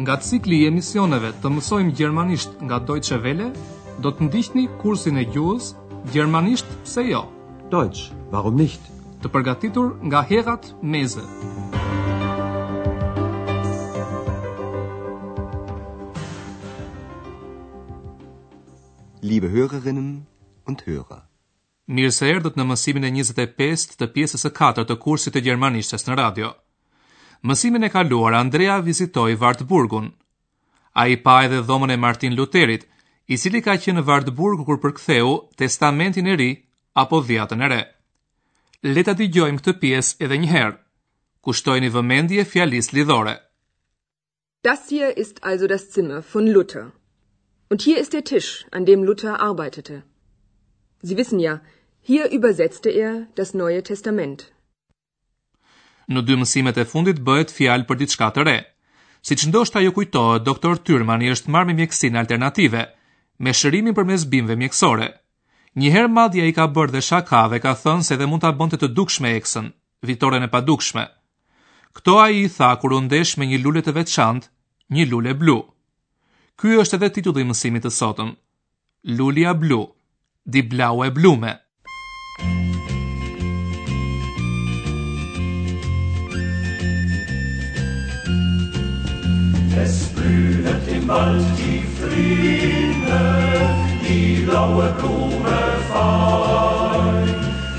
Nga cikli i emisioneve të mësojmë gjermanisht nga Deutsche Welle, do të ndiqni kursin e gjuhës Gjermanisht pse jo? Deutsch, warum nicht? Të përgatitur nga Herrad Meese. Liebe Hörerinnen und Hörer. Mirë se erdhët në mësimin e 25 të pjesës së katërt të kursit të gjermanishtes në radio. Mësimin e kaluar Andrea vizitoi Wartburgun. Ai pa edhe dhomën e Martin Luterit, i cili ka qenë në Wartburg kur përktheu Testamentin e Ri apo Dhjatën e Re. Le ta dëgjojmë këtë pjesë edhe një herë. Kushtojini vëmendje fjalisë lidhore. Das hier ist also das Zimmer von Luther. Und hier ist der Tisch, an dem Luther arbeitete. Sie wissen ja, hier übersetzte er das Neue Testament. Në dy mësimet e fundit bëhet fjalë për diçka të re. Siç ndoshta ju kujtohet, doktor Tyrmani është marrë me mjekësinë alternative, me shërimin përmes bimëve mjekësore. Një herë madje ai ka bërë dhe shaka dhe ka thënë se edhe mund ta bënte të dukshme eksën. vitoren e padukshme. Këto ai i tha kur u ndesh me një lule të veçantë, një lule blu. Ky është edhe titulli i mësimit të sotëm. Lulja blu, die blaue Blume. Es blühet im Wald tief drinnen, die blaue Blume fein.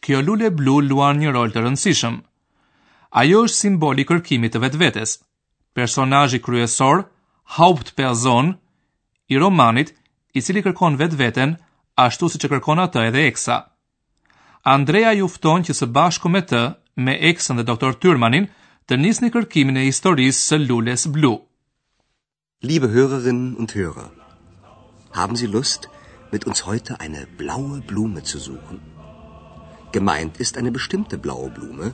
Kjo lule blu luan një rol të rëndësishëm. Ajo është simbol i kërkimit të vetvetes. Personazhi kryesor, Hauptperson, i romanit, i cili kërkon vetveten, ashtu siç e kërkon atë edhe Eksa. Andrea ju fton që së bashku me të, me Eksën dhe Doktor Tyrmanin, të nisni kërkimin e historisë së lules blu. Liebe Hörerinnen und Hörer, haben Sie Lust mit uns heute eine blaue Blume zu suchen. Gemeint ist eine bestimmte blaue Blume,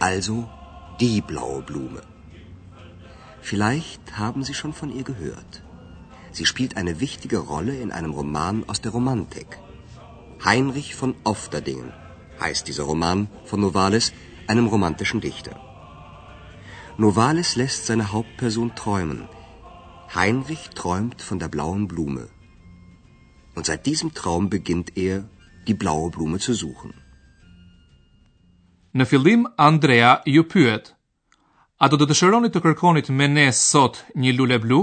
also die blaue Blume. Vielleicht haben Sie schon von ihr gehört. Sie spielt eine wichtige Rolle in einem Roman aus der Romantik. Heinrich von Ofterdingen heißt dieser Roman von Novalis, einem romantischen Dichter. Nur weil es lässt seine Hauptperson träumen, Heinrich träumt von der blauen Blume. Und seit diesem Traum beginnt er, die blaue Blume zu suchen. Në fillim Andrea ju pyet, A do të dëshironit të kërkonit me ne sot një lule blu?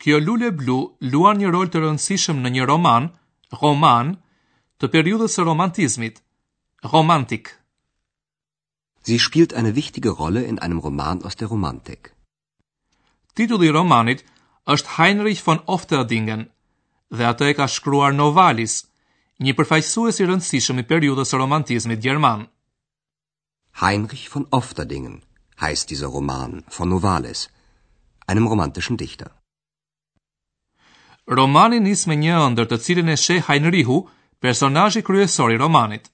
Kjo lule blu luan një rol të rëndësishëm në një roman, roman, të periudhës së romantizmit, romantik. Sie spielt eine wichtige Rolle in einem Roman aus der Romantik. Titulli i romanit është Heinrich von Ofterdingen dhe atë e ka shkruar Novalis, një përfaqësues i rëndësishëm i periudhës së romantizmit gjerman. Heinrich von Ofterdingen heißt dieser Roman von Novalis, einem romantischen Dichter. Romani nis me një ëndër të cilën e sheh Heinrichu, personazhi kryesor i romanit.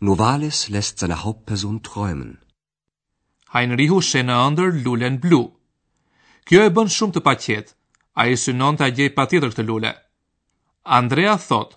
Novalis lässt seine Hauptperson träumen. Heinrichu sheh në ëndër lulen blu. Kjo e bën shumë të paqetë. Ai synon ta gjejë patjetër këtë lule. Andrea thotë,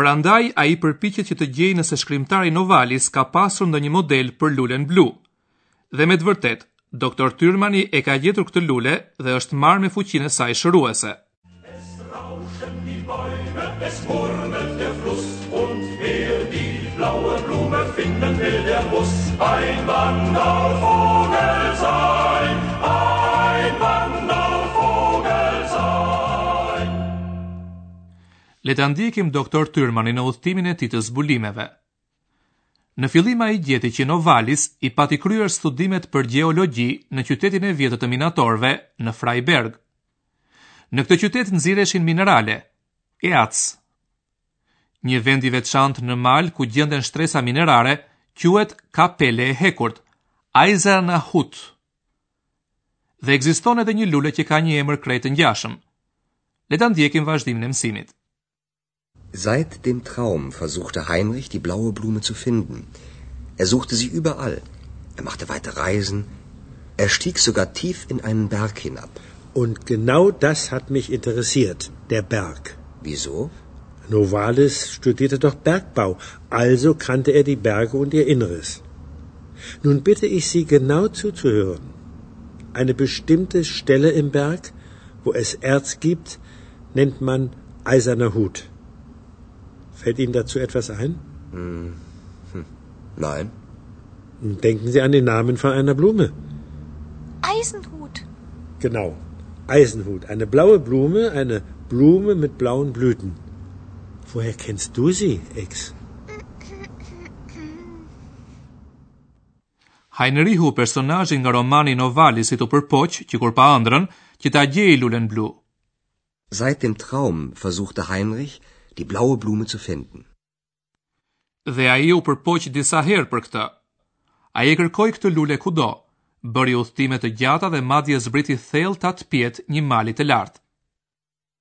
Prandaj ai përpiqet që të gjejë nëse shkrimtari Novalis ka pasur ndonjë model për lulen blu. Dhe me të vërtetë, Doktor Tyrmani e ka gjetur këtë lule dhe është marrë me fuqinë e saj shëruese. Le ta ndjekim Doktor Tyrmanin në udhëtimin e tij të zbulimeve. Në fillim ai gjeti që Novalis i pati kryer studimet për gjeologji në qytetin e vjetër të minatorëve në Freiberg. Në këtë qytet nxirreshin minerale, Erz. Një vend i veçantë në mal ku gjenden shtresa minerare quhet Kapele e Hekurt, Eiserner Hut. Dhe ekziston edhe një lule që ka një emër krejtë ngjashëm. Le ta ndjekim vazhdimin e mësimit. Seit dem Traum versuchte Heinrich die blaue Blume zu finden. Er suchte sie überall. Er machte weitere Reisen. Er stieg sogar tief in einen Berg hinab. Und genau das hat mich interessiert, der Berg. Wieso? Novalis studierte doch Bergbau, also kannte er die Berge und ihr Inneres. Nun bitte ich Sie genau zuzuhören. Eine bestimmte Stelle im Berg, wo es Erz gibt, nennt man eiserner Hut. Fällt Ihnen dazu etwas ein? Hm, hm, nein. Denken Sie an den Namen von einer Blume. Eisenhut. Genau, Eisenhut. Eine blaue Blume, eine Blume mit blauen Blüten. Woher kennst du sie, Ex? Heinrichu, personazhi nga romani i Novalisit, u përpoq, që kur pa ëndrrën, që ta gjejë lulen blu. Seit dem Traum versuchte Heinrich, die blaue Blume zu finden. Dhe ai u përpoq disa herë për këtë. Ai e kërkoi këtë lule kudo, bëri udhëtime të gjata dhe madje zbriti thellë tatëpjetë një mali të lartë.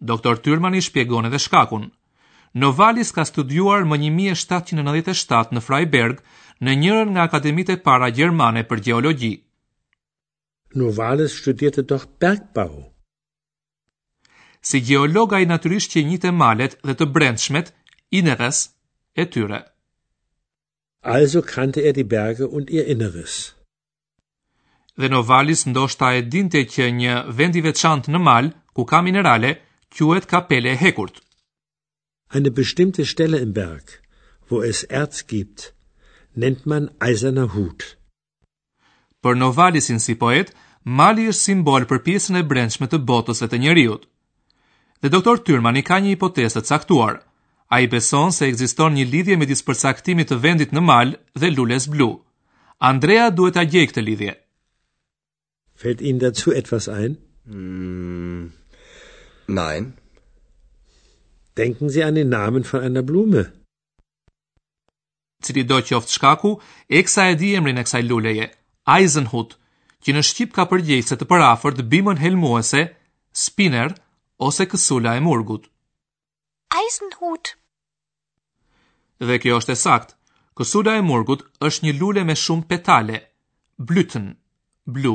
Doktor Tyrmani shpjegon edhe shkakun. Novalis ka studiuar më 1797 në Freiberg, në njërën nga akademitë e para gjermane për gjeologji. Novalis studierte doch Bergbau. Si gjeolog ai natyrisht që i njihte malet dhe të brendshmet, Inneres, e tyre. Also kannte er die Berge und ihr Inneres. Dhe Novalis ndoshta e dinte që një vend i veçantë në mal, ku ka minerale, quhet Kapele e Hekurt. Eine bestimmte Stelle im Berg, wo es Erz gibt, nennt man Eiserner Hut. Për Novalisin si poet, mali është simbol për pjesën e brendshme të botës e të njeriut. Dhe doktor Tyrmani ka një hipotezë të caktuar. Ai beson se ekziston një lidhje midis përcaktimit të vendit në mal dhe lules blu. Andrea duhet ta gjejë këtë lidhje. Fällt Ihnen dazu etwas ein? Mm, nein. Denken Sie an den Namen von einer Blume? Cilido qoftë shkaku, Eksi e di emrin e kësaj luleje, Eisenhut, që në shqip ka përgjegjëse të përafërt bimën helmuese spinër ose kësula e murgut. Eisenhut. Dhe kjo është e saktë. Kësula e murgut është një lule me shumë petale, Blüten, blu.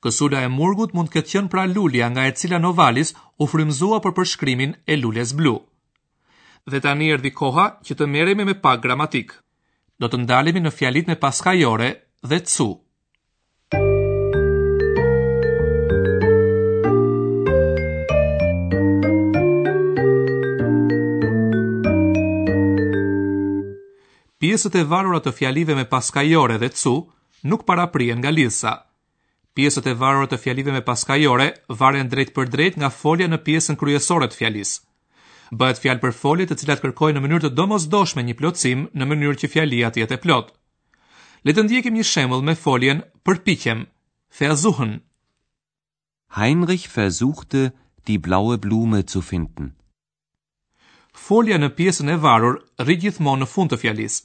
Kësula e murgut mund të ketë qenë pra lulja nga e cila Novalis u frymëzua për përshkrimin e lules blu. Dhe tani erdhi koha që të merremi me pak gramatikë. Do të ndalemi në fjalitë me paskajore dhe zu. Pjesët e varura të fjalive me paskajore dhe zu, nuk paraprihen nga lidhëza. Pjesët e varura të fjalive me paskajore varen drejtpërdrejt nga folja në pjesën kryesore të fjalisë. Bëhet fjalë për folje të cilat kërkojnë në mënyrë të domosdoshme një plotësim në mënyrë që fjalia të jetë e plotë. Le të ndjekim një shembull me foljen përpiqem, versuchen. Heinrich versuchte die blaue Blume zu finden. Folja në pjesën e varur rri gjithmonë në fund të fjalisë.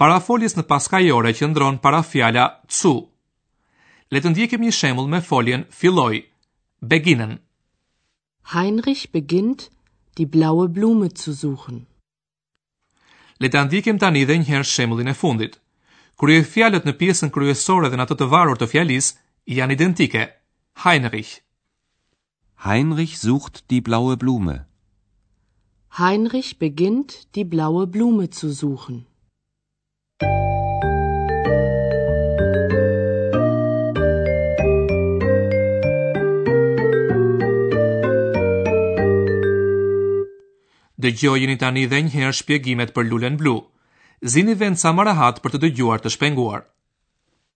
Para foljes në paskajore qëndron parafjala zu. Le të ndjekim një shembull me foljen filloj, beginnen. Heinrich beginnt die blaue Blume zu suchen. Le ta ndjekim tani edhe një herë shembullin e fundit. Kryefjalët në pjesën kryesore dhe në atë të varur të fjalisë janë identike. Heinrich. Heinrich sucht die blaue Blume. Heinrich beginnt die blaue Blume zu suchen. Dëgjojini tani dhe një herë shpjegimet për lulen blu. Zini vend sa më rehat për të dëgjuar të shpenguar.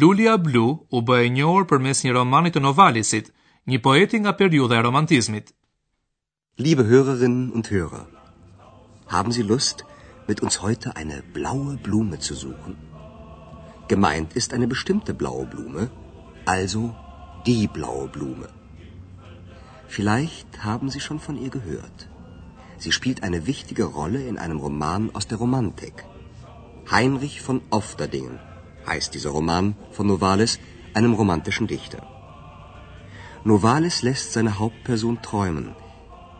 Lulja blu u bë e njohur përmes një romani të Novalisit, një poeti nga periudha e romantizmit. Liebe Hörerinnen und Hörer, haben Sie Lust, mit uns heute eine blaue Blume zu suchen? Gemeint ist eine bestimmte blaue Blume, also die blaue Blume. Vielleicht haben Sie schon von ihr gehört. Sie spielt eine wichtige Rolle in einem Roman aus der Romantik. Heinrich von Ofterdingen, heißt dieser Roman von Novalis, einem romantischen Dichter. Novalis lässt seine Hauptperson träumen.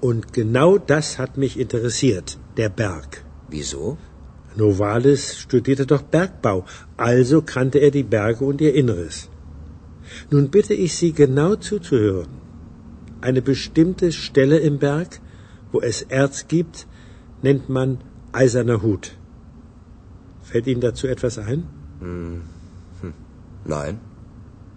Und genau das hat mich interessiert, der Berg. Wieso? Novalis studierte doch Bergbau, also kannte er die Berge und ihr Inneres. Nun bitte ich Sie genau zuzuhören. Eine bestimmte Stelle im Berg, wo es Erz gibt, nennt man eiserner Hut. Fällt Ihnen dazu etwas ein? Hm. hm nein.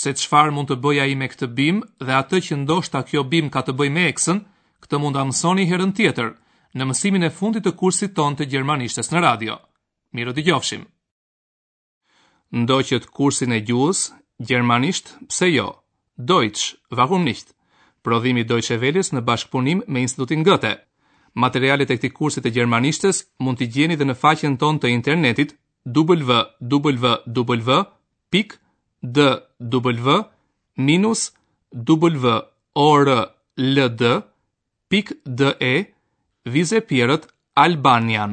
Se çfarë mund të bëjë ai me këtë bimë dhe atë që ndoshta kjo bimë ka të bëjë me Eksën, këtë mund ta mësoni herën tjetër në mësimin e fundit të kursit tonë të gjermanishtes në radio. Mirudëgjofshim. Ndoqët kursin e gjuhës gjermanisht, pse jo? Deutsch, warum nicht? Prodhim i Deutsche Welles në bashkëpunim me Institutin Goethe. Materialet e këtij kursi të gjermanishtes mund t'i gjeni dhe në faqen tonë të internetit www pik d w minus w o r l d pik d e vizepjerët albanian